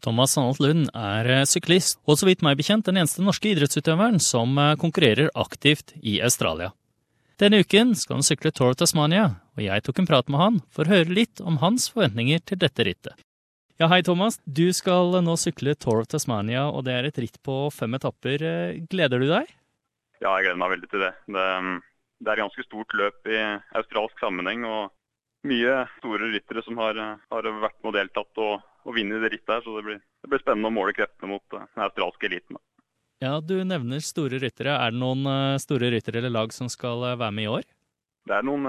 Thomas Sandholt Lund er eh, syklist, og så vidt meg bekjent den eneste norske idrettsutøveren som eh, konkurrerer aktivt i Australia. Denne uken skal han sykle Tour of Tasmania, og jeg tok en prat med han for å høre litt om hans forventninger til dette rittet. Ja, hei Thomas. Du skal nå sykle Tour of Tasmania, og det er et ritt på fem etapper. Eh, gleder du deg? Ja, jeg gleder meg veldig til det. Det, det er et ganske stort løp i australsk sammenheng, og mye store ryttere som har, har vært med og deltatt. og å vinne det rittet her. Så det blir, det blir, spennende å måle kreftene mot uh, den australske eliten. Ja, Du nevner store ryttere. Er det noen uh, store ryttere eller lag som skal uh, være med i år? Det er noen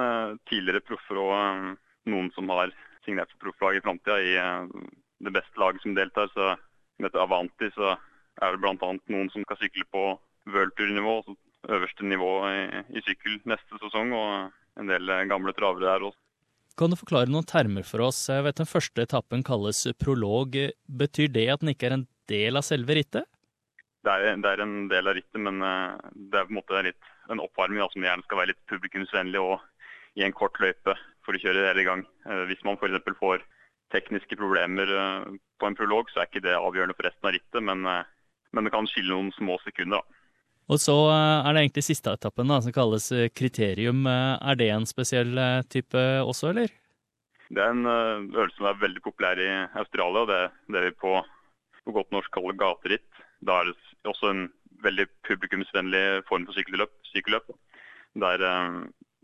tidligere proffer og noen som har signert for profflag i framtida i det beste laget som deltar. Så dette Avanti så er det bl.a. noen som skal sykle på worldtour-nivå, altså øverste nivå i, i sykkel neste sesong. Og en del gamle travere der også. Kan du forklare noen termer for oss? Jeg vet Den første etappen kalles prolog. Betyr det at den ikke er en del av selve rittet? Det er, det er en del av rittet, men eh, det er på en måte litt en oppvarming da, som gjerne skal være litt publikumsvennlig og i en kort løype for å kjøre hele i gang. Eh, hvis man f.eks. får tekniske problemer eh, på en prolog, så er ikke det avgjørende for resten av rittet, men, men det kan skille noen små sekunder. da. Og så er det egentlig siste etappen da, som kalles kriterium. Er det en spesiell type også, eller? Det er en øvelse som er veldig populær i Australia. og Det, det vi på, på godt norsk kaller gateritt. Da er det også en veldig publikumsvennlig form for sykkelløp. sykkelløp der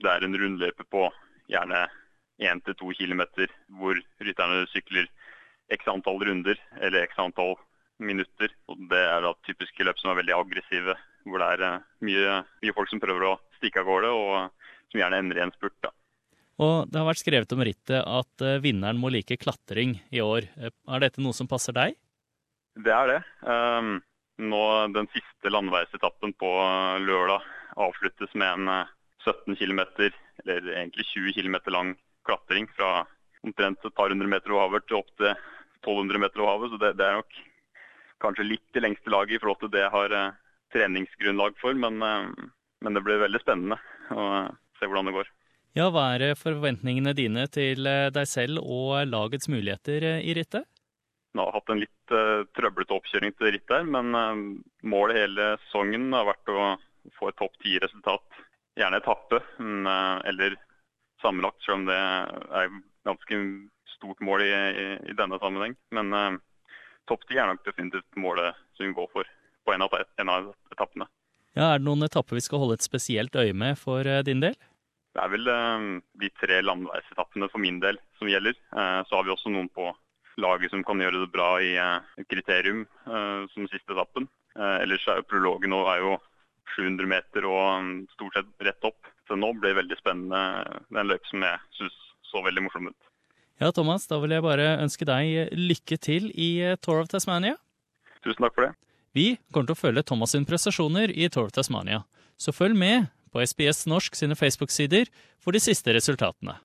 det er en rundløype på gjerne 1-2 km hvor rytterne sykler x antall runder eller x antall minutter. og Det er da typiske løp som er veldig aggressive, hvor det er eh, mye, mye folk som prøver å stikke av gårde, og som gjerne ender i en spurt. da. Og Det har vært skrevet om rittet at eh, vinneren må like klatring i år. Eh, er dette noe som passer deg? Det er det. Um, nå, Den siste landeveisetappen på lørdag avsluttes med en 17 km, eller egentlig 20 km lang klatring fra omtrent et par hundre meter over havet til opp til 1200 meter over havet. Så det, det er nok kanskje litt i lengste laget i forhold til det jeg har eh, treningsgrunnlag for. Men, eh, men, det blir veldig spennende å eh, se hvordan det går. Ja, Hva er forventningene dine til deg selv og lagets muligheter i rittet? Jeg har hatt en litt uh, trøblete oppkjøring til rittet her, men uh, målet hele sesongen har vært å få et topp ti-resultat. Gjerne etappe, uh, eller sammenlagt, selv om det er ganske stort mål i, i, i denne sammenheng. Men topp ti er nok definitivt målet som vi går for på en av, en av, etappene. Ja, Er det noen etapper vi skal holde et spesielt øye med for uh, din del? Det er vel uh, de tre landeveisetappene for min del som gjelder. Uh, så har vi også noen på laget som kan gjøre det bra i kriterium som siste etappen. ellers er jo prologen nå er jo 700 meter og um, stort sett rett opp. Så nå blir det veldig spennende. Det er en løype som jeg syns så veldig morsom ut. Ja, Thomas, da vil jeg bare ønske deg lykke til i eh, Tour of Tasmania. Tusen takk for det. Vi kommer til å følge Thomas' prestasjoner i Tour of Tasmania, så følg med på SBS Norsk sine Facebook-sider for de siste resultatene.